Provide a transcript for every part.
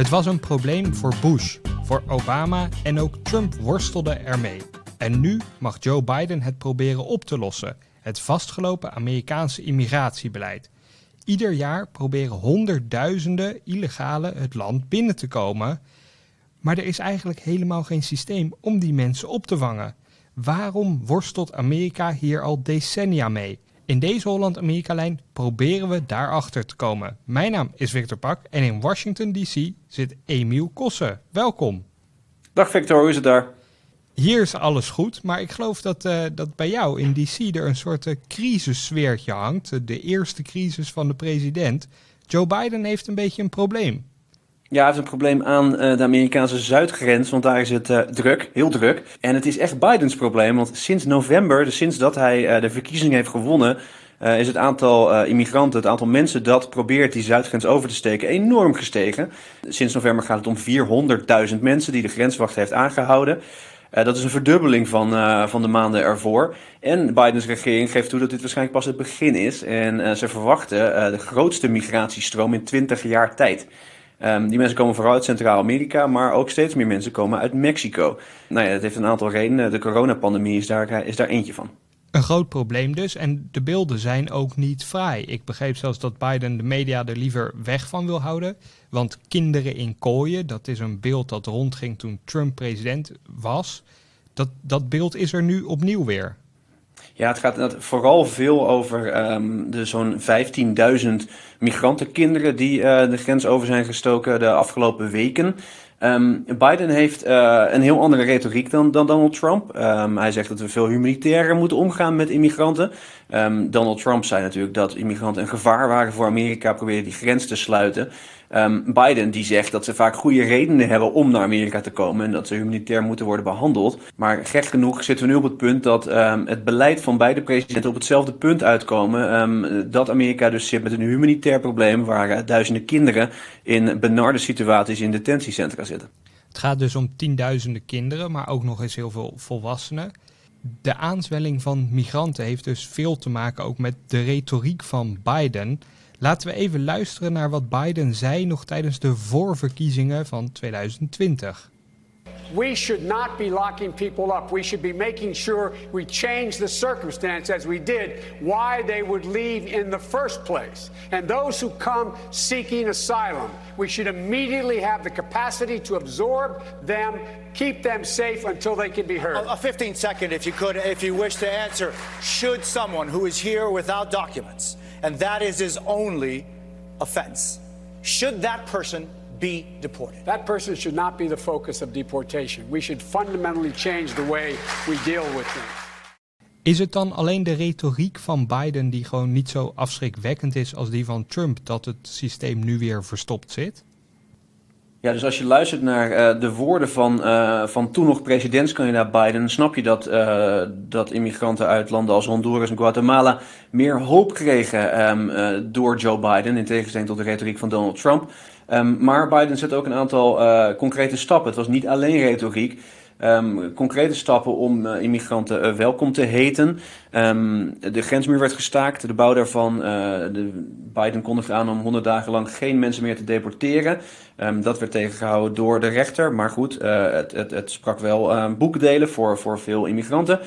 Het was een probleem voor Bush, voor Obama en ook Trump worstelde ermee. En nu mag Joe Biden het proberen op te lossen: het vastgelopen Amerikaanse immigratiebeleid. Ieder jaar proberen honderdduizenden illegalen het land binnen te komen. Maar er is eigenlijk helemaal geen systeem om die mensen op te vangen. Waarom worstelt Amerika hier al decennia mee? In deze Holland-Amerika-lijn proberen we daarachter te komen. Mijn naam is Victor Pak en in Washington DC zit Emiel Kossen. Welkom. Dag Victor, hoe is het daar? Hier is alles goed, maar ik geloof dat, uh, dat bij jou in DC er een soort uh, crisissfeertje hangt. De eerste crisis van de president. Joe Biden heeft een beetje een probleem. Ja, hij heeft een probleem aan uh, de Amerikaanse zuidgrens, want daar is het uh, druk, heel druk. En het is echt Bidens probleem, want sinds november, dus sinds dat hij uh, de verkiezing heeft gewonnen, is het aantal immigranten, het aantal mensen dat probeert die zuidgrens over te steken, enorm gestegen. Sinds november gaat het om 400.000 mensen die de grenswacht heeft aangehouden. dat is een verdubbeling van, van de maanden ervoor. En Bidens regering geeft toe dat dit waarschijnlijk pas het begin is. En ze verwachten de grootste migratiestroom in 20 jaar tijd. Um, die mensen komen vooral uit Centraal-Amerika, maar ook steeds meer mensen komen uit Mexico. Nou ja, dat heeft een aantal redenen. De coronapandemie is daar, is daar eentje van. Een groot probleem dus. En de beelden zijn ook niet fraai. Ik begreep zelfs dat Biden de media er liever weg van wil houden. Want kinderen in kooien, dat is een beeld dat rondging toen Trump president was. Dat, dat beeld is er nu opnieuw weer. Ja, het gaat vooral veel over um, de zo'n 15.000 migrantenkinderen die uh, de grens over zijn gestoken de afgelopen weken. Um, Biden heeft uh, een heel andere retoriek dan, dan Donald Trump. Um, hij zegt dat we veel humanitairder moeten omgaan met immigranten. Um, Donald Trump zei natuurlijk dat immigranten een gevaar waren voor Amerika, probeerde die grens te sluiten. Biden die zegt dat ze vaak goede redenen hebben om naar Amerika te komen en dat ze humanitair moeten worden behandeld. Maar gek genoeg zitten we nu op het punt dat het beleid van beide presidenten op hetzelfde punt uitkomen. dat Amerika dus zit met een humanitair probleem waar uh, duizenden kinderen in benarde situaties in detentiecentra zitten. Het gaat dus om tienduizenden kinderen, maar ook nog eens heel veel volwassenen. De aanzwelling van migranten heeft dus veel te maken ook met de retoriek van Biden. Laten we even luisteren naar wat Biden zei nog tijdens de voorverkiezingen van 2020. We should not be locking people up. We should be making sure we change the circumstance as we did, why they would leave in the first place. And those who come seeking asylum, we should immediately have the capacity to absorb them, keep them safe until they can be heard. A, a 15 second, if you could, if you wish to answer. Should someone who is here without documents, and that is his only offense, should that person be deported. That person should not be the focus of deportation. We should fundamentally change the way we deal with them. Is het dan alleen de retoriek van Biden die gewoon niet zo afschrikwekkend is als die van Trump dat het systeem nu weer verstopt zit? Ja, dus als je luistert naar uh, de woorden van, uh, van toen nog presidentskandidaat Biden, snap je dat, uh, dat immigranten uit landen als Honduras en Guatemala meer hoop kregen um, door Joe Biden, in tegenstelling tot de retoriek van Donald Trump. Um, maar Biden zet ook een aantal concrete stappen. Het was niet alleen retoriek. Um, concrete stappen om uh, immigranten uh, welkom te heten. Um, de grensmuur werd gestaakt, de bouw daarvan. de Biden kondigde aan om 100 dagen lang geen mensen meer te deporteren. dat werd tegengehouden door de rechter. Maar goed, het, het, het, sprak wel boekdelen voor, voor veel immigranten.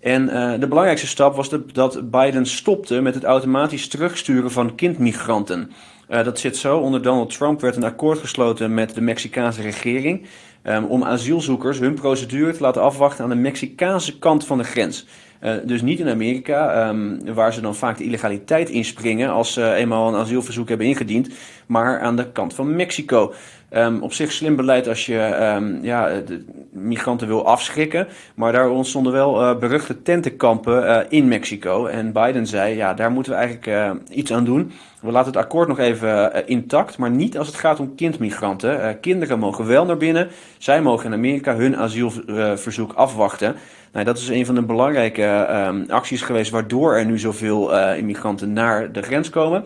En de belangrijkste stap was dat Biden stopte met het automatisch terugsturen van kindmigranten. Uh, dat zit zo. Onder Donald Trump werd een akkoord gesloten met de Mexicaanse regering. Um, om asielzoekers hun procedure te laten afwachten aan de Mexicaanse kant van de grens. Uh, dus niet in Amerika, um, waar ze dan vaak de illegaliteit inspringen als ze eenmaal een asielverzoek hebben ingediend, maar aan de kant van Mexico. Um, op zich slim beleid als je ja, de migranten wil afschrikken. Maar daar ontstonden wel uh, beruchte tentenkampen uh, in Mexico. En Biden zei, ja, daar moeten we eigenlijk uh, iets aan doen. We laten het akkoord nog even intact, maar niet als het gaat om kindmigranten. kinderen mogen wel naar binnen. Zij mogen in Amerika hun asielverzoek afwachten. Nou, dat is een van de belangrijke acties geweest waardoor er nu zoveel immigranten naar de grens komen.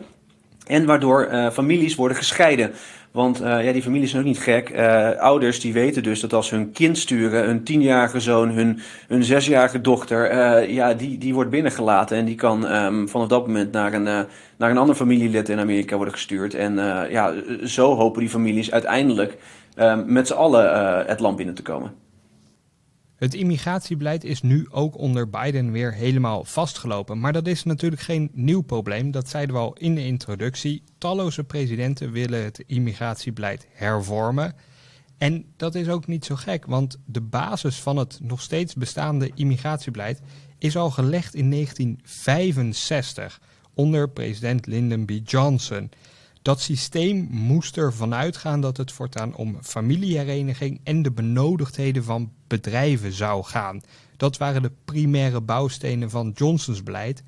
En waardoor families worden gescheiden. Want uh, ja, die families zijn ook niet gek. Uh, ouders die weten dus dat als hun kind sturen, hun tienjarige zoon, hun, hun zesjarige dochter, uh, ja, die, die wordt binnengelaten. En die kan um, vanaf dat moment naar een, naar een ander familielid in Amerika worden gestuurd. En ja, zo hopen die families uiteindelijk um, met z'n allen het land binnen te komen. Het immigratiebeleid is nu ook onder Biden weer helemaal vastgelopen. Maar dat is natuurlijk geen nieuw probleem. Dat zeiden we al in de introductie. Talloze presidenten willen het immigratiebeleid hervormen. En dat is ook niet zo gek, want de basis van het nog steeds bestaande immigratiebeleid is al gelegd in 1965 onder president Lyndon B. Johnson. Dat systeem moest ervan uitgaan dat het voortaan om familiehereniging en de benodigdheden van bedrijven zou gaan. Dat waren de primaire bouwstenen van Johnsons beleid.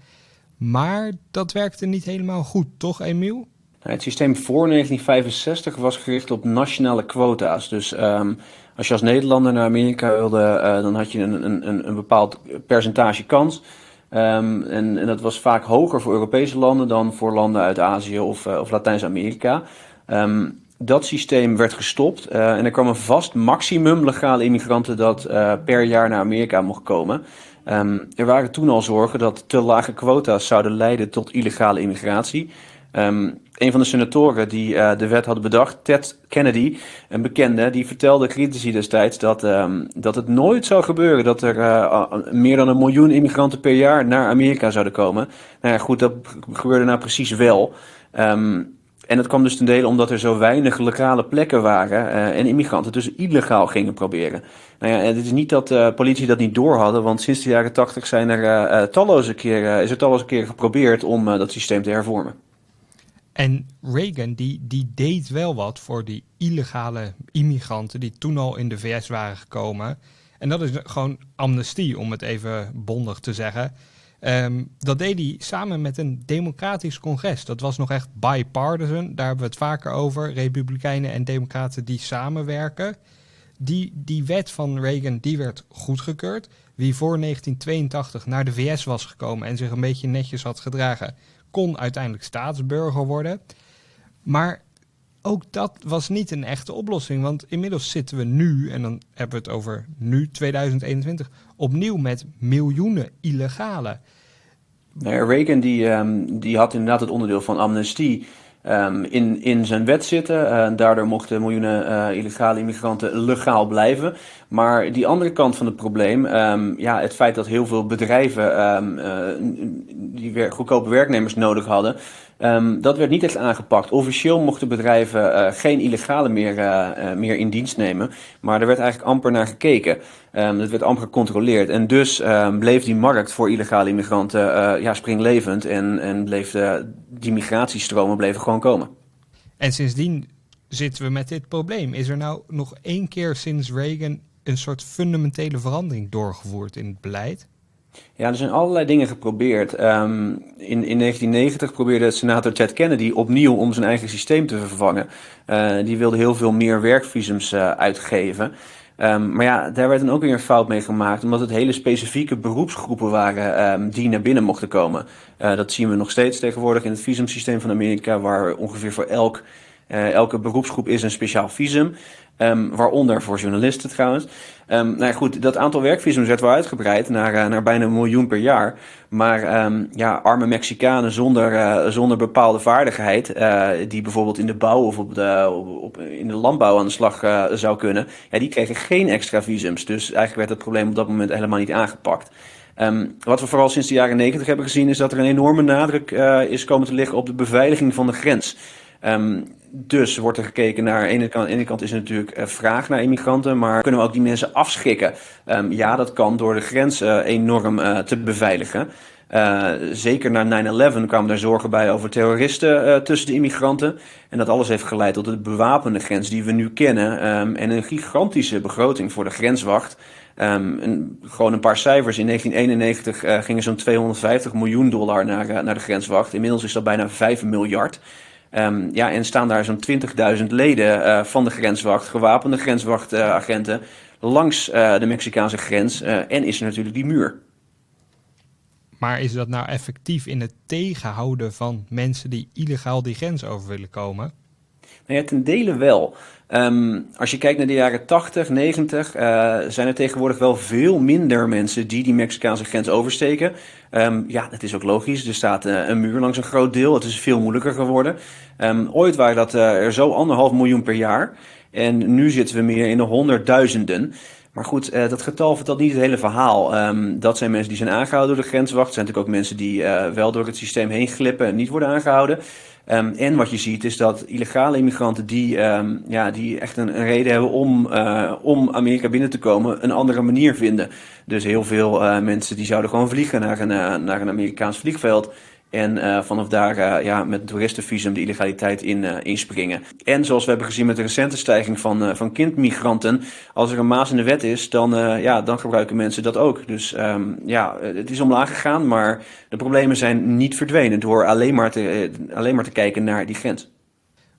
Maar dat werkte niet helemaal goed, toch Emiel? Het systeem voor 1965 was gericht op nationale quota's. Dus um, als je als Nederlander naar Amerika wilde, uh, dan had je een, een, een bepaald percentage kans. Um, en, en, dat was vaak hoger voor Europese landen dan voor landen uit Azië of, uh, of Latijns-Amerika. Um, dat systeem werd gestopt uh, en er kwam een vast maximum legale immigranten dat uh, per jaar naar Amerika mocht komen. Um, er waren toen al zorgen dat te lage quota's zouden leiden tot illegale immigratie. Um, een van de senatoren die uh, de wet had bedacht, Ted Kennedy, een bekende, die vertelde critici destijds dat, um, dat het nooit zou gebeuren dat er meer dan een miljoen immigranten per jaar naar Amerika zouden komen. Nou ja, goed, dat gebeurde nou precies wel. En dat kwam dus ten dele omdat er zo weinig legale plekken waren uh, en immigranten dus illegaal gingen proberen. Nou ja, het is niet dat de uh, politie dat niet door hadden, want sinds de jaren tachtig zijn er uh, talloze keren, is er talloze keren geprobeerd om dat systeem te hervormen. En Reagan die, die deed wel wat voor die illegale immigranten die toen al in de VS waren gekomen. En dat is gewoon amnestie, om het even bondig te zeggen. Um, dat deed hij samen met een democratisch congres. Dat was nog echt bipartisan, daar hebben we het vaker over. Republikeinen en democraten die samenwerken. Die, die wet van Reagan die werd goedgekeurd. Wie voor 1982 naar de VS was gekomen en zich een beetje netjes had gedragen, kon uiteindelijk staatsburger worden. Maar ook dat was niet een echte oplossing. Want inmiddels zitten we nu, en dan hebben we het over nu 2021, opnieuw met miljoenen illegale. Nou Reagan die, um, die had inderdaad het onderdeel van amnestie um, in, in zijn wet zitten. Uh, daardoor mochten miljoenen uh, illegale immigranten legaal blijven. Maar die andere kant van het probleem, um, ja, het feit dat heel veel bedrijven uh, die goedkope werknemers nodig hadden, Um, dat werd niet echt aangepakt. Officieel mochten bedrijven uh, geen illegale meer, uh, uh, meer in dienst nemen. Maar er werd eigenlijk amper naar gekeken. Um, dat werd amper gecontroleerd. En dus um, bleef die markt voor illegale immigranten ja, springlevend. En, en bleef de, die migratiestromen bleven gewoon komen. En sindsdien zitten we met dit probleem. Is er nou nog één keer sinds Reagan een soort fundamentele verandering doorgevoerd in het beleid? Ja, er zijn allerlei dingen geprobeerd. Um, in, in 1990 probeerde senator Ted Kennedy opnieuw om zijn eigen systeem te vervangen. Uh, die wilde heel veel meer werkvisums uh, uitgeven. Um, maar ja, daar werd dan ook weer een fout mee gemaakt, omdat het hele specifieke beroepsgroepen waren um, die naar binnen mochten komen. Uh, dat zien we nog steeds tegenwoordig in het visumsysteem van Amerika, waar ongeveer voor elk, elke beroepsgroep is een speciaal visum. Um, waaronder voor journalisten trouwens. Um, nou ja, goed, dat aantal werkvisums werd wel uitgebreid naar, uh, naar bijna een miljoen per jaar. Maar um, ja, arme Mexicanen zonder, uh, zonder bepaalde vaardigheid, die bijvoorbeeld in de bouw of op de, op, in de landbouw aan de slag zou kunnen, ja, die kregen geen extra visums. Dus eigenlijk werd het probleem op dat moment helemaal niet aangepakt. Wat we vooral sinds de jaren negentig hebben gezien, is dat er een enorme nadruk is komen te liggen op de beveiliging van de grens. Um, dus wordt er gekeken naar, aan de ene kant, is er natuurlijk uh, vraag naar immigranten, maar kunnen we ook die mensen afschrikken? Um, ja, dat kan door de grens uh, enorm uh, te beveiligen. zeker na 9-11 kwamen er zorgen bij over terroristen tussen de immigranten. En dat alles heeft geleid tot de bewapende grens die we nu kennen. Ehm, en een gigantische begroting voor de grenswacht. Een, gewoon een paar cijfers. In 1991 gingen zo'n 250 miljoen dollar naar, naar de grenswacht. Inmiddels is dat bijna 5 miljard. Um, ja, en staan daar zo'n 20.000 leden uh, van de grenswacht, gewapende grenswachtagenten, langs uh, de Mexicaanse grens. en is er natuurlijk die muur. Maar is dat nou effectief in het tegenhouden van mensen die illegaal die grens over willen komen? Nou ja, ten dele wel. Um, als je kijkt naar de jaren 80, 90, uh, zijn er tegenwoordig wel veel minder mensen die die Mexicaanse grens oversteken. Um, ja, dat is ook logisch. Er staat uh, een muur langs een groot deel. Het is veel moeilijker geworden. Um, ooit waren dat uh, er zo anderhalf miljoen per jaar. En nu zitten we meer in de honderdduizenden. Maar goed, uh, dat getal vertelt niet het hele verhaal. Um, dat zijn mensen die zijn aangehouden door de grenswacht. Er zijn natuurlijk ook mensen die wel door het systeem heen glippen en niet worden aangehouden. Um, en wat je ziet is dat illegale immigranten die, um, ja, die echt een, een, reden hebben om, uh, om Amerika binnen te komen, een andere manier vinden. Dus heel veel mensen die zouden gewoon vliegen naar een, naar een Amerikaans vliegveld. En uh, vanaf daar uh, ja, met toeristenvisum de illegaliteit in, uh, inspringen. En zoals we hebben gezien met de recente stijging van, van kindmigranten. Als er een maas in de wet is, dan, ja, dan gebruiken mensen dat ook. Dus um, ja, het is omlaag gegaan, maar de problemen zijn niet verdwenen door alleen maar te, alleen maar te kijken naar die grens.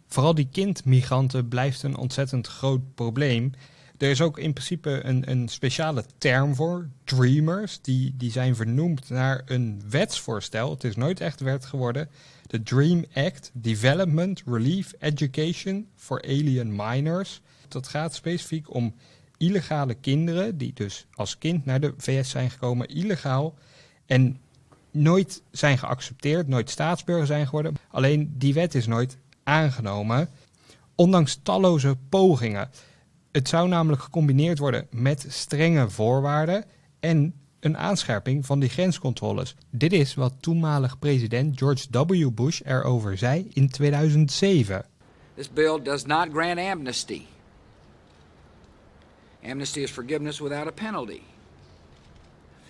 Vooral die kindmigranten blijft een ontzettend groot probleem. Er is ook in principe een, een speciale term voor, dreamers. Die, die zijn vernoemd naar een wetsvoorstel. Het is nooit echt wet geworden. De Dream Act Development Relief Education for Alien Minors. Dat gaat specifiek om illegale kinderen die dus als kind naar de VS zijn gekomen, illegaal. En nooit zijn geaccepteerd, nooit staatsburger zijn geworden. Alleen die wet is nooit aangenomen, ondanks talloze pogingen. Het zou namelijk gecombineerd worden met strenge voorwaarden en een aanscherping van die grenscontroles. Dit is wat toenmalig president George W. Bush erover zei in 2007. This bill does not grant amnesty. Amnesty is forgiveness without a penalty.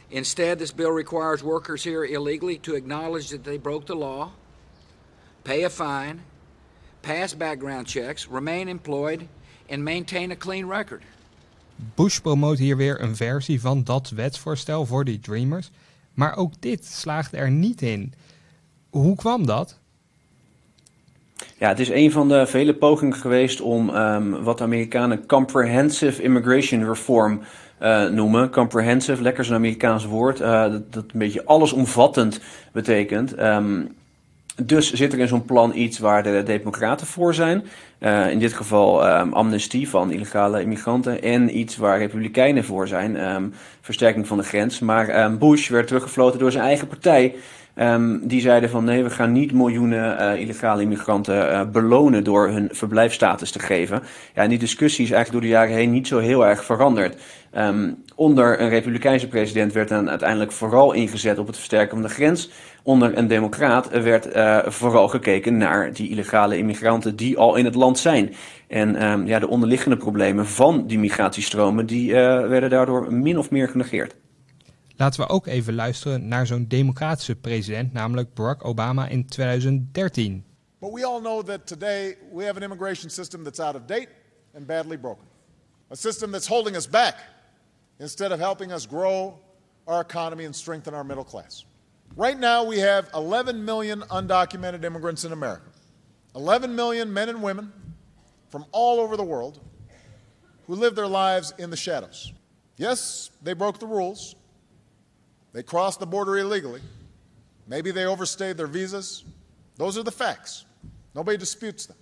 Instead, this bill requires workers here illegally to acknowledge that they broke the law, pay a fine, pass background checks, remain employed and maintain a clean record. Bush promoot hier weer een versie van dat wetsvoorstel voor die Dreamers. Maar ook dit slaagde er niet in. Hoe kwam dat? Ja, het is een van de vele pogingen geweest om um, wat de Amerikanen comprehensive immigration reform uh, noemen. Comprehensive, lekker zo'n Amerikaans woord, uh, dat, dat, een beetje allesomvattend betekent. Um, dus zit er in zo'n plan iets waar de Democraten voor zijn. Uh, in dit geval um, amnestie van illegale immigranten. En iets waar Republikeinen voor zijn. Um, versterking van de grens. Maar um, Bush werd teruggefloten door zijn eigen partij. die zeiden van nee, we gaan niet miljoenen uh, illegale immigranten uh, belonen door hun verblijfstatus te geven. Ja, en die discussie is eigenlijk door de jaren heen niet zo heel erg veranderd. Onder een republikeinse president werd dan uiteindelijk vooral ingezet op het versterken van de grens. Onder een democraat werd uh, vooral gekeken naar die illegale immigranten die al in het land zijn. En um, ja, de onderliggende problemen van die migratiestromen die, uh, werden daardoor min of meer genegeerd. Laten we ook even luisteren naar zo'n democratische president, namelijk Barack Obama in 2013. But we all know that today we have an immigration system that's out of date and badly broken. A system that's holding us back instead of helping us grow our economy and strengthen our middle class. Right now, we have 11 million undocumented immigrants in America. 11 million men and women from all over the world who live their lives in the shadows. Yes, they broke the rules. They crossed the border illegally. Maybe they overstayed their visas. Those are the facts. Nobody disputes them.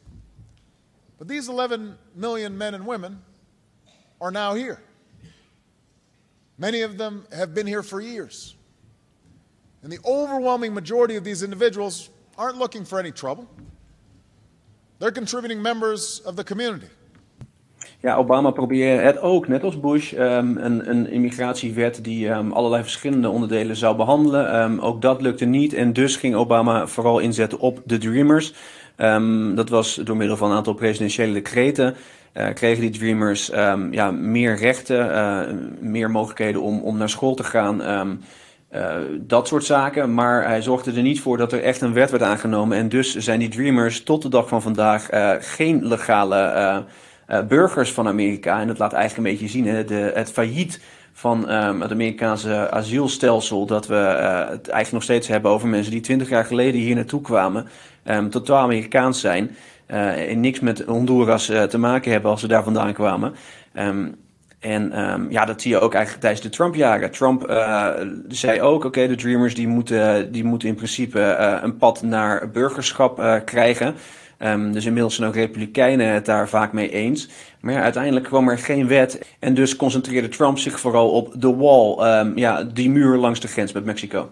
But these 11 million men and women are now here. Many of them have been here for years. And the overwhelming majority of these individuals aren't looking for any trouble. They're contributing members of the community. Ja, Obama probeerde het ook, net als Bush, um, een, een, immigratiewet die um, allerlei verschillende onderdelen zou behandelen. Um, ook dat lukte niet en dus ging Obama vooral inzetten op de Dreamers. dat was door middel van een aantal presidentiële decreten. Uh, kregen die Dreamers ja, meer rechten, uh, meer mogelijkheden om, om naar school te gaan. Dat soort zaken. Maar hij zorgde er niet voor dat er echt een wet werd aangenomen. En dus zijn die Dreamers tot de dag van vandaag geen legale burgers van Amerika. En dat laat eigenlijk een beetje zien hè, de, het failliet van um, het Amerikaanse asielstelsel. Dat we het eigenlijk nog steeds hebben over mensen die twintig jaar geleden hier naartoe kwamen. Um, totaal Amerikaans zijn. En niks met Honduras te maken hebben als ze daar vandaan kwamen. Um, en um, ja, dat zie je ook eigenlijk tijdens de Trump-jaren. Trump uh, zei ook, oké, de Dreamers die moeten, die moeten in principe uh, een pad naar burgerschap uh, krijgen. Um, dus inmiddels zijn ook republikeinen het daar vaak mee eens. Maar uiteindelijk kwam er geen wet. En dus concentreerde Trump zich vooral op de wall. Um, ja, die muur langs de grens met Mexico.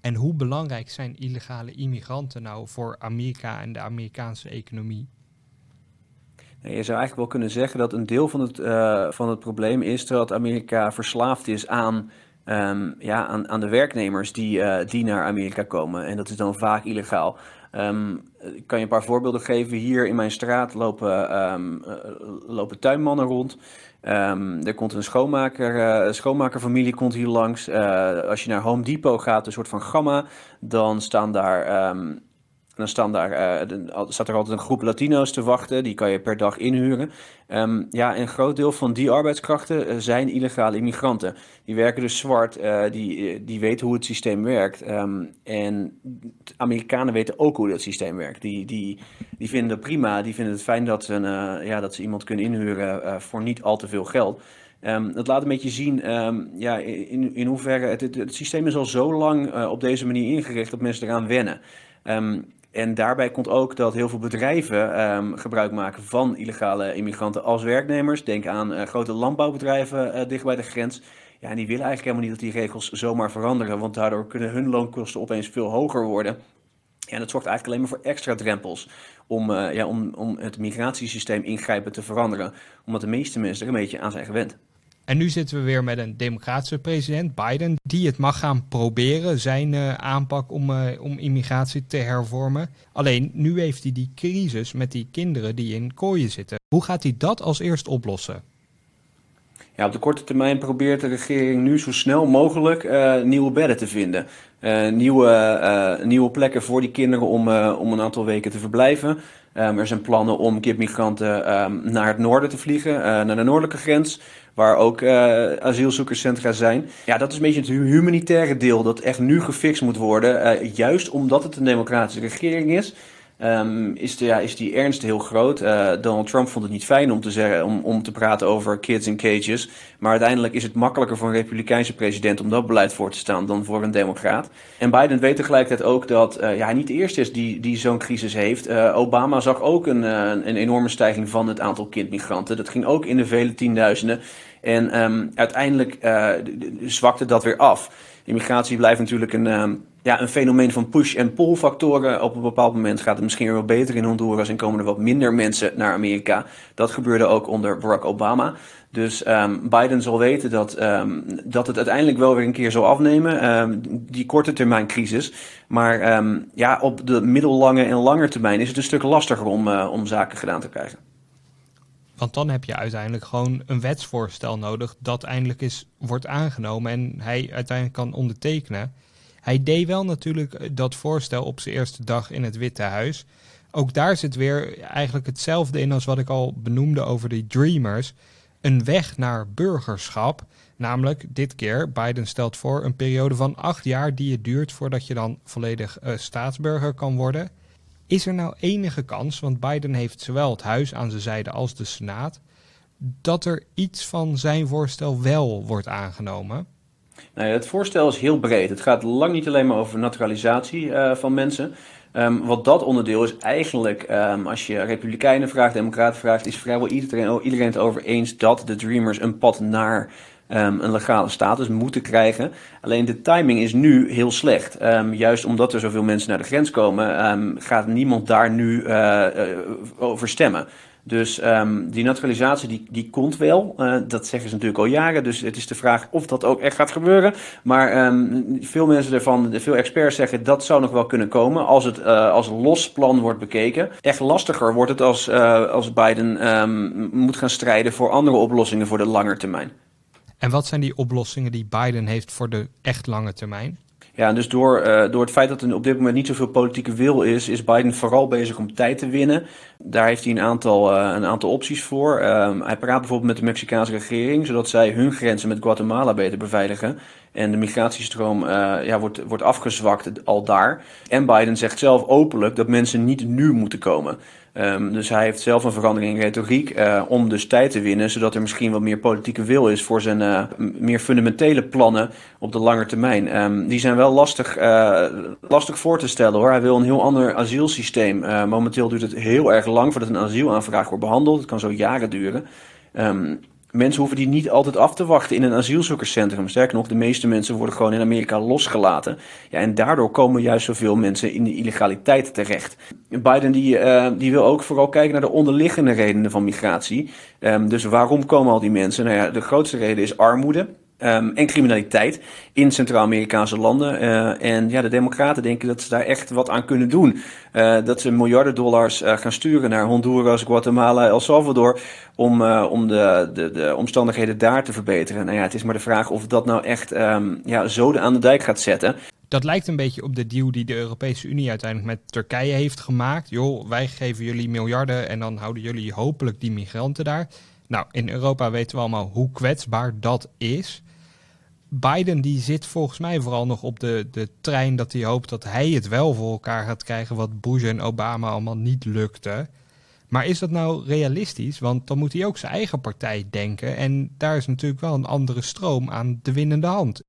En hoe belangrijk zijn illegale immigranten nou voor Amerika en de Amerikaanse economie? Je zou eigenlijk wel kunnen zeggen dat een deel van het, uh, van het probleem is dat Amerika verslaafd is aan, um, ja, aan, aan de werknemers die, uh, die naar Amerika komen. En dat is dan vaak illegaal. Um, ik kan je een paar voorbeelden geven. Hier in mijn straat lopen, um, uh, lopen tuinmannen rond. Er komt een schoonmaker, schoonmakerfamilie komt hier langs. Als je naar Home Depot gaat, een soort van gamma, dan staan daar dan staan daar, uh, staat er altijd een groep Latino's te wachten. Die kan je per dag inhuren. Um, ja, een groot deel van die arbeidskrachten uh, zijn illegale immigranten. Die werken dus zwart. Uh, die, die weten hoe het systeem werkt. Um, en Amerikanen weten ook hoe dat systeem werkt. Die, die, die vinden het prima. Die vinden het fijn dat ze, een, ja, dat ze iemand kunnen inhuren voor niet al te veel geld. Um, dat laat een beetje zien ja, in, in hoeverre het, het, systeem is al zo lang op deze manier ingericht dat mensen eraan wennen. Um, en daarbij komt ook dat heel veel bedrijven um, gebruik maken van illegale immigranten als werknemers. Denk aan uh, grote landbouwbedrijven uh, dicht bij de grens. Ja, en die willen eigenlijk helemaal niet dat die regels zomaar veranderen, want daardoor kunnen hun loonkosten opeens veel hoger worden. Ja, en dat zorgt eigenlijk alleen maar voor extra drempels om, uh, ja, om, om het migratiesysteem ingrijpend te veranderen. Omdat de meeste mensen er een beetje aan zijn gewend. En nu zitten we weer met een democratische president, Biden, die het mag gaan proberen, zijn uh, aanpak om, uh, om immigratie te hervormen. Alleen nu heeft hij die crisis met die kinderen die in kooien zitten. Hoe gaat hij dat als eerst oplossen? Ja, op de korte termijn probeert de regering nu zo snel mogelijk uh, nieuwe bedden te vinden. nieuwe, nieuwe plekken voor die kinderen om, om een aantal weken te verblijven. Um, er zijn plannen om kipmigranten um, naar het noorden te vliegen, naar de noordelijke grens waar ook uh, asielzoekerscentra zijn. Ja, dat is een beetje het humanitaire deel dat echt nu gefixt moet worden. Uh, juist omdat het een democratische regering is. Um, is, is die ernst heel groot. Uh, Donald Trump vond het niet fijn om te, zeggen, om, om te praten over kids in cages. Maar uiteindelijk is het makkelijker voor een republikeinse president om dat beleid voor te staan dan voor een democraat. En Biden weet tegelijkertijd ook dat uh, ja, hij niet de eerste is die, die zo'n crisis heeft. Uh, Obama zag ook een, een enorme stijging van het aantal kindmigranten. Dat ging ook in de vele tienduizenden. En um, uiteindelijk zwakte dat weer af. Immigratie blijft natuurlijk een, um, ja, een fenomeen van push- en pull factoren. Op een bepaald moment gaat het misschien weer wel beter in Honduras en komen er wat minder mensen naar Amerika. Dat gebeurde ook onder Barack Obama. Dus um, Biden zal weten dat, um, dat het uiteindelijk wel weer een keer zal afnemen, um, die korte termijn crisis. Maar ja, op de middellange en lange termijn is het een stuk lastiger om, uh, om zaken gedaan te krijgen. Want dan heb je uiteindelijk gewoon een wetsvoorstel nodig dat eindelijk is, wordt aangenomen en hij uiteindelijk kan ondertekenen. Hij deed wel natuurlijk dat voorstel op zijn eerste dag in het Witte Huis. Ook daar zit weer eigenlijk hetzelfde in als wat ik al benoemde over de Dreamers. Een weg naar burgerschap. Namelijk, dit keer, Biden stelt voor een periode van acht jaar die het duurt voordat je dan volledig uh, staatsburger kan worden. Is er nou enige kans, want Biden heeft zowel het huis aan zijn zijde als de Senaat, dat er iets van zijn voorstel wel wordt aangenomen? Nou ja, het voorstel is heel breed. Het gaat lang niet alleen maar over naturalisatie uh, van mensen. Um, wat dat onderdeel is eigenlijk, um, als je Republikeinen vraagt, Democraten vraagt, is vrijwel iedereen, iedereen het over eens dat de Dreamers een pad naar um, een legale status moeten krijgen. Alleen de timing is nu heel slecht. juist omdat er zoveel mensen naar de grens komen, gaat niemand daar nu uh, over stemmen. Dus die naturalisatie die, die komt wel. Uh, dat zeggen ze natuurlijk al jaren. Dus het is de vraag of dat ook echt gaat gebeuren. Maar veel mensen ervan, veel experts zeggen dat zou nog wel kunnen komen als het als los plan wordt bekeken. Echt lastiger wordt het als, als Biden moet gaan strijden voor andere oplossingen voor de lange termijn. En wat zijn die oplossingen die Biden heeft voor de echt lange termijn? Ja, dus door, uh, door het feit dat er op dit moment niet zoveel politieke wil is, is Biden vooral bezig om tijd te winnen. Daar heeft hij een aantal, uh, een aantal opties voor. Um, hij praat bijvoorbeeld met de Mexicaanse regering, zodat zij hun grenzen met Guatemala beter beveiligen. En de migratiestroom uh, ja, wordt, wordt afgezwakt al daar. En Biden zegt zelf openlijk dat mensen niet nu moeten komen. Um, dus hij heeft zelf een verandering in retoriek uh, om dus tijd te winnen, zodat er misschien wat meer politieke wil is voor zijn uh, meer fundamentele plannen op de lange termijn. Um, die zijn wel lastig, uh, lastig voor te stellen hoor. Hij wil een heel ander asielsysteem. momenteel duurt het heel erg lang voordat een asielaanvraag wordt behandeld. Het kan zo jaren duren. Um, mensen hoeven die niet altijd af te wachten in een asielzoekerscentrum. Sterker nog, de meeste mensen worden gewoon in Amerika losgelaten. Ja, en daardoor komen juist zoveel mensen in de illegaliteit terecht. Biden die, uh, die wil ook vooral kijken naar de onderliggende redenen van migratie. Um, dus waarom komen al die mensen? Nou ja, de grootste reden is armoede. Um, en criminaliteit in Centraal-Amerikaanse landen. Uh, en ja, de Democraten denken dat ze daar echt wat aan kunnen doen. Uh, dat ze miljarden dollars uh, gaan sturen naar Honduras, Guatemala, El Salvador. om, om de, de, de omstandigheden daar te verbeteren. Nou ja, het is maar de vraag of dat nou echt um, ja, zoden aan de dijk gaat zetten. Dat lijkt een beetje op de deal die de Europese Unie uiteindelijk met Turkije heeft gemaakt. Joh, wij geven jullie miljarden en dan houden jullie hopelijk die migranten daar. Nou, in Europa weten we allemaal hoe kwetsbaar dat is. Biden die zit volgens mij vooral nog op de, de trein dat hij hoopt dat hij het wel voor elkaar gaat krijgen wat Bush en Obama allemaal niet lukte. Maar is dat nou realistisch? Want dan moet hij ook zijn eigen partij denken. En daar is natuurlijk wel een andere stroom aan de winnende hand.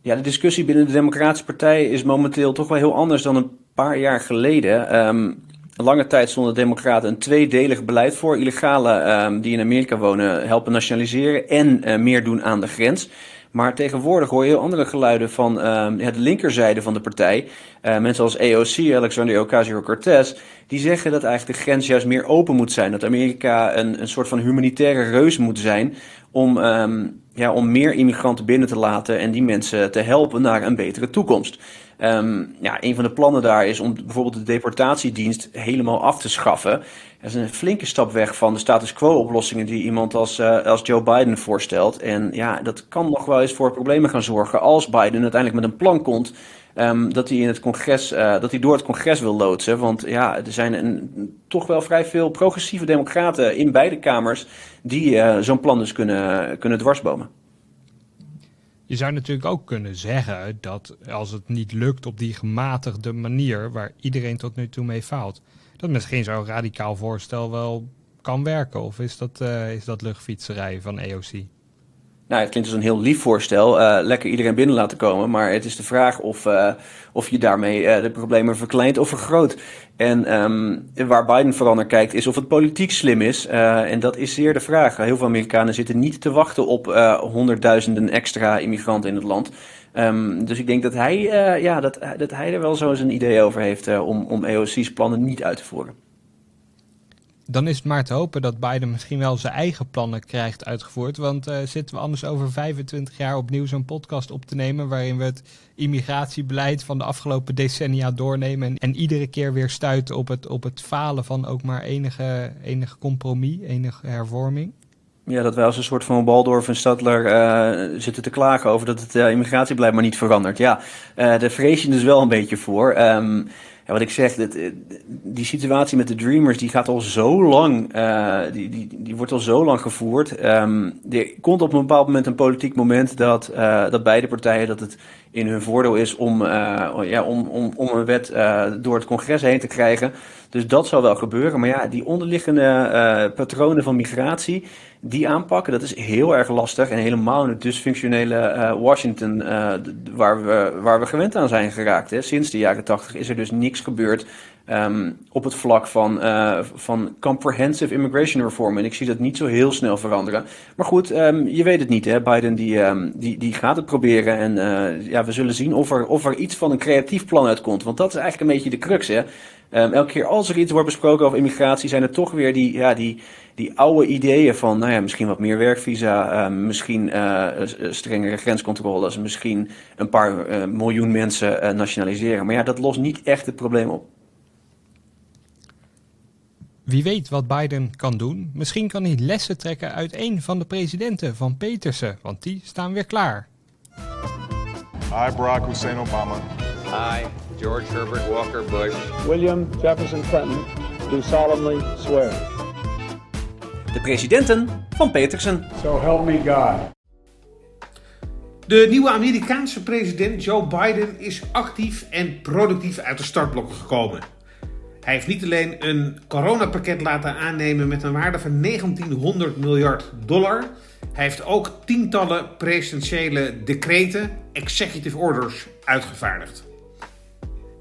Ja, de discussie binnen de Democratische Partij is momenteel toch wel heel anders dan een paar jaar geleden. Um, lange tijd stonden de Democraten een tweedelig beleid voor. Illegale um, die in Amerika wonen helpen nationaliseren en uh, meer doen aan de grens. Maar tegenwoordig hoor je heel andere geluiden van uh, ja, de linkerzijde van de partij. Uh, mensen als AOC, Alexander Ocasio-Cortez, die zeggen dat eigenlijk de grens juist meer open moet zijn. Dat Amerika een, een soort van humanitaire reus moet zijn om, um, ja, om meer immigranten binnen te laten en die mensen te helpen naar een betere toekomst. Um, ja, een van de plannen daar is om bijvoorbeeld de deportatiedienst helemaal af te schaffen. Dat is een flinke stap weg van de status quo-oplossingen die iemand als, uh, als Joe Biden voorstelt. En ja, dat kan nog wel eens voor problemen gaan zorgen als Biden uiteindelijk met een plan komt. Um, dat hij in het congres, uh, dat hij door het congres wil loodsen. Want ja, er zijn een, toch wel vrij veel progressieve democraten in beide kamers die uh, zo'n plan dus kunnen, kunnen dwarsbomen. Je zou natuurlijk ook kunnen zeggen dat als het niet lukt op die gematigde manier waar iedereen tot nu toe mee faalt, dat misschien zo'n radicaal voorstel wel kan werken. Of is dat, uh, is dat luchtfietserij van EOC? Nou, het klinkt als een heel lief voorstel. Uh, lekker iedereen binnen laten komen. Maar het is de vraag of, uh, of je daarmee uh, de problemen verkleint of vergroot. En um, waar Biden vooral naar kijkt, is of het politiek slim is. en dat is zeer de vraag. Heel veel Amerikanen zitten niet te wachten op honderdduizenden extra immigranten in het land. Um, dus ik denk dat hij, ja, dat, dat hij er wel zo een idee over heeft om, om EOC's plannen niet uit te voeren dan is het maar te hopen dat Biden misschien wel zijn eigen plannen krijgt uitgevoerd. Want uh, zitten we anders over 25 jaar opnieuw zo'n podcast op te nemen. waarin we het immigratiebeleid van de afgelopen decennia doornemen. En, iedere keer weer stuiten op het, op het falen van ook maar enige, enige compromis, enige hervorming. Ja, dat wij als een soort van Waldorf en Stadler uh, zitten te klagen over dat het uh, immigratiebeleid maar niet verandert. Ja, daar vrees je dus wel een beetje voor. Um, ja, wat ik zeg, eh, die situatie met de Dreamers, die gaat al zo lang, uh, die, die, die wordt al zo lang gevoerd. Um, er komt op een bepaald moment een politiek moment dat, uh, dat beide partijen, dat het in hun voordeel is om, ja, om, om, om een wet door het congres heen te krijgen. Dus dat zal wel gebeuren. Maar ja, die onderliggende patronen van migratie, die aanpakken, dat is heel erg lastig. En helemaal in het dysfunctionele uh, Washington, uh, waar, we, waar we gewend aan zijn geraakt. Hè. Sinds de jaren tachtig is er dus niks gebeurd um, op het vlak van, uh, van comprehensive immigration reform. En ik zie dat niet zo heel snel veranderen. Maar goed, um, je weet het niet. Hè. Biden die, um, die, die gaat het proberen. En ja, we zullen zien of er, of er iets van een creatief plan uitkomt. Want dat is eigenlijk een beetje de crux. Hè. Elke keer als er iets wordt besproken over immigratie, zijn er toch weer die, ja, die, die oude ideeën van, nou ja, misschien wat meer werkvisa, uh, misschien uh, strengere grenscontroles, misschien een paar uh, miljoen mensen nationaliseren. Maar ja, dat lost niet echt het probleem op. Wie weet wat Biden kan doen. Misschien kan hij lessen trekken uit een van de presidenten van Petersen, want die staan weer klaar. I, Barack Hussein Obama. I, George Herbert Walker Bush. William Jefferson Clinton, do solemnly swear. De presidenten van Petersen. So help me God. De nieuwe Amerikaanse president Joe Biden is actief en productief uit de startblokken gekomen. Hij heeft niet alleen een coronapakket laten aannemen met een waarde van 1900 miljard dollar. Hij heeft ook tientallen presidentiële decreten, executive orders, uitgevaardigd.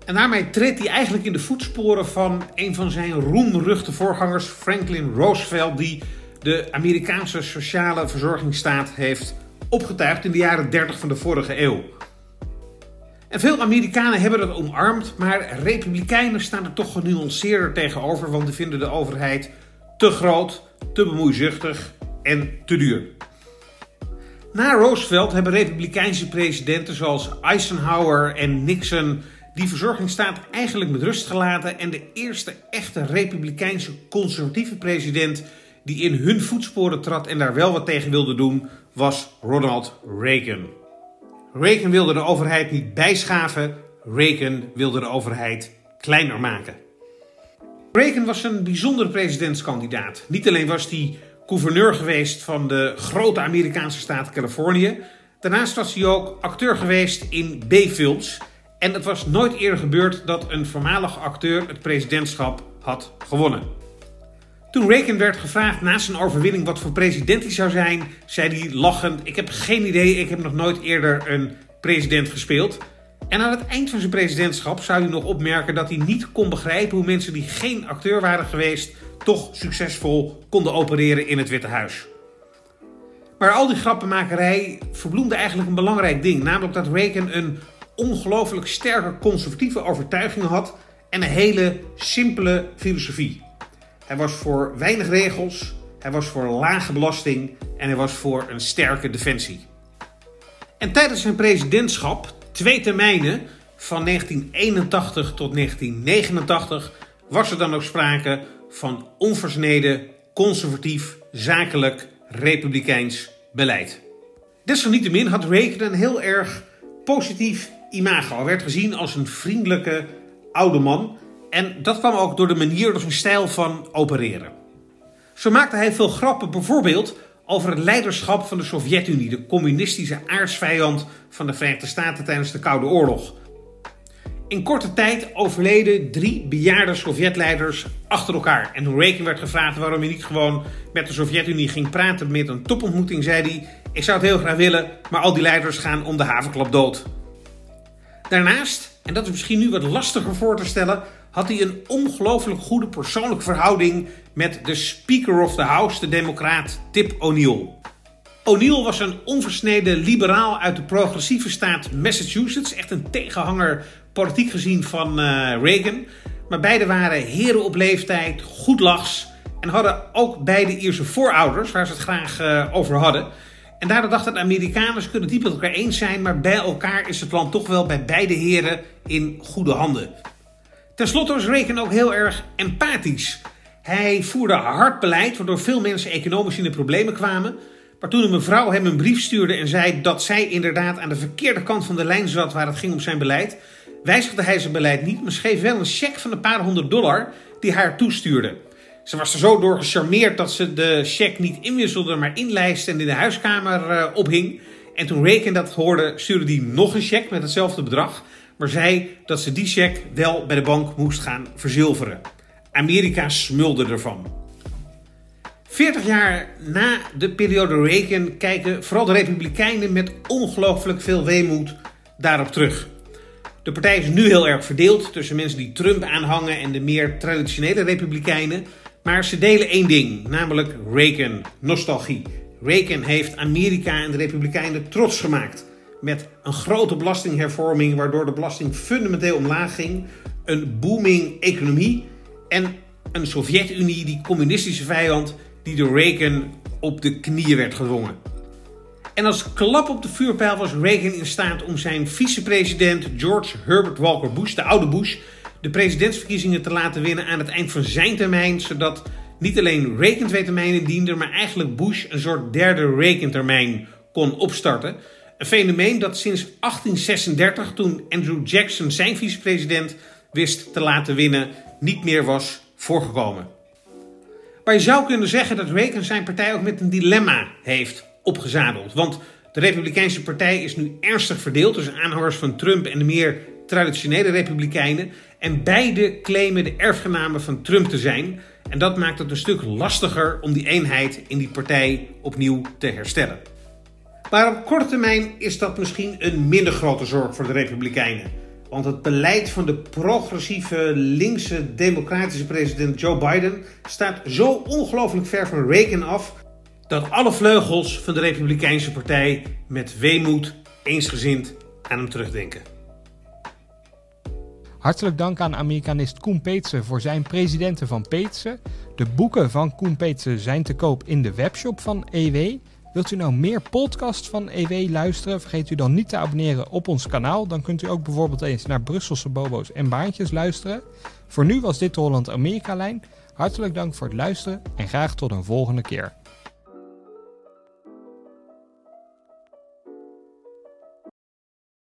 En daarmee treedt hij eigenlijk in de voetsporen van een van zijn roemruchte voorgangers, Franklin Roosevelt, die de Amerikaanse sociale verzorgingsstaat heeft opgetuigd in de jaren 30 van de vorige eeuw. Veel Amerikanen hebben dat omarmd, maar Republikeinen staan er toch genuanceerder tegenover, want die vinden de overheid te groot, te bemoeizuchtig en te duur. Na Roosevelt hebben Republikeinse presidenten zoals Eisenhower en Nixon die verzorgingsstaat eigenlijk met rust gelaten en de eerste echte Republikeinse conservatieve president die in hun voetsporen trad en daar wel wat tegen wilde doen, was Ronald Reagan. Reagan wilde de overheid niet bijschaven, Reagan wilde de overheid kleiner maken. Reagan was een bijzondere presidentskandidaat. Niet alleen was hij gouverneur geweest van de grote Amerikaanse staat Californië, daarnaast was hij ook acteur geweest in B-films. En het was nooit eerder gebeurd dat een voormalige acteur het presidentschap had gewonnen. Toen Reagan werd gevraagd na zijn overwinning wat voor president hij zou zijn, zei hij lachend: Ik heb geen idee, ik heb nog nooit eerder een president gespeeld. En aan het eind van zijn presidentschap zou hij nog opmerken dat hij niet kon begrijpen hoe mensen die geen acteur waren geweest, toch succesvol konden opereren in het Witte Huis. Maar al die grappenmakerij verbloemde eigenlijk een belangrijk ding, namelijk dat Reagan een ongelooflijk sterke conservatieve overtuiging had en een hele simpele filosofie. Hij was voor weinig regels, hij was voor lage belasting en hij was voor een sterke defensie. En tijdens zijn presidentschap, twee termijnen van 1981 tot 1989, was er dan ook sprake van onversneden, conservatief, zakelijk, republikeins beleid. Desalniettemin had Reagan een heel erg positief imago. Hij werd gezien als een vriendelijke oude man en dat kwam ook door de manier, door zijn stijl van opereren. Zo maakte hij veel grappen, bijvoorbeeld over het leiderschap van de Sovjet-Unie, de communistische aardsvijand van de Verenigde Staten tijdens de Koude Oorlog. In korte tijd overleden drie bejaarde Sovjetleiders achter elkaar. En toen Reagan werd gevraagd waarom hij niet gewoon met de Sovjet-Unie ging praten met een topontmoeting, zei hij: Ik zou het heel graag willen, maar al die leiders gaan om de havenklap dood. Daarnaast, en dat is misschien nu wat lastiger voor te stellen, had hij een ongelooflijk goede persoonlijke verhouding met de Speaker of the House, de democraat Tip O'Neill. O'Neill was een onversneden liberaal uit de progressieve staat Massachusetts, echt een tegenhanger politiek gezien van uh, Reagan. Maar beide waren heren op leeftijd, goed lachs en hadden ook beide Ierse voorouders, waar ze het graag uh, over hadden. En daardoor dachten de Amerikanen, ze kunnen niet met elkaar eens zijn, maar bij elkaar is het land toch wel bij beide heren in goede handen. Ten slotte was Reagan ook heel erg empathisch. Hij voerde hard beleid, waardoor veel mensen economisch in de problemen kwamen. Maar toen een mevrouw hem een brief stuurde en zei dat zij inderdaad aan de verkeerde kant van de lijn zat waar het ging om zijn beleid, wijzigde hij zijn beleid niet, maar schreef wel een cheque van een paar honderd dollar die haar toestuurde. Ze was er zo door gecharmeerd dat ze de cheque niet inwisselde, maar inlijst en in de huiskamer uh, ophing. En toen Reagan dat hoorde, stuurde hij nog een cheque met hetzelfde bedrag maar zei dat ze die cheque wel bij de bank moest gaan verzilveren. Amerika smulde ervan. 40 jaar na de periode Reagan kijken vooral de Republikeinen met ongelooflijk veel weemoed daarop terug. De partij is nu heel erg verdeeld tussen mensen die Trump aanhangen en de meer traditionele Republikeinen. Maar ze delen één ding, namelijk Reagan, nostalgie. Reagan heeft Amerika en de Republikeinen trots gemaakt met een grote belastinghervorming, waardoor de belasting fundamenteel omlaag ging, een booming economie en een Sovjet-Unie, die communistische vijand, die door Reagan op de knieën werd gedwongen. En als klap op de vuurpijl was Reagan in staat om zijn vicepresident George Herbert Walker Bush, de oude Bush, de presidentsverkiezingen te laten winnen aan het eind van zijn termijn, zodat niet alleen Reagan twee termijnen diende, maar eigenlijk Bush een soort derde Reagan-termijn kon opstarten. Een fenomeen dat sinds 1836, toen Andrew Jackson zijn vicepresident wist te laten winnen, niet meer was voorgekomen. Maar je zou kunnen zeggen dat Reagan zijn partij ook met een dilemma heeft opgezadeld. Want de Republikeinse Partij is nu ernstig verdeeld tussen aanhangers van Trump en de meer traditionele Republikeinen. En beide claimen de erfgenamen van Trump te zijn. En dat maakt het een stuk lastiger om die eenheid in die partij opnieuw te herstellen. Maar op korte termijn is dat misschien een minder grote zorg voor de Republikeinen. Want het beleid van de progressieve linkse democratische president Joe Biden staat zo ongelooflijk ver van Reagan af dat alle vleugels van de Republikeinse Partij met weemoed eensgezind aan hem terugdenken. Hartelijk dank aan Amerikanist Koen Peetsen voor zijn presidenten van Peetsen. De boeken van Koen Peetsen zijn te koop in de webshop van EW. Wilt u nou meer podcasts van EW luisteren? Vergeet u dan niet te abonneren op ons kanaal. Dan kunt u ook bijvoorbeeld eens naar Brusselse bobo's en baantjes luisteren. Voor nu was dit de Holland-Amerika-lijn. Hartelijk dank voor het luisteren en graag tot een volgende keer.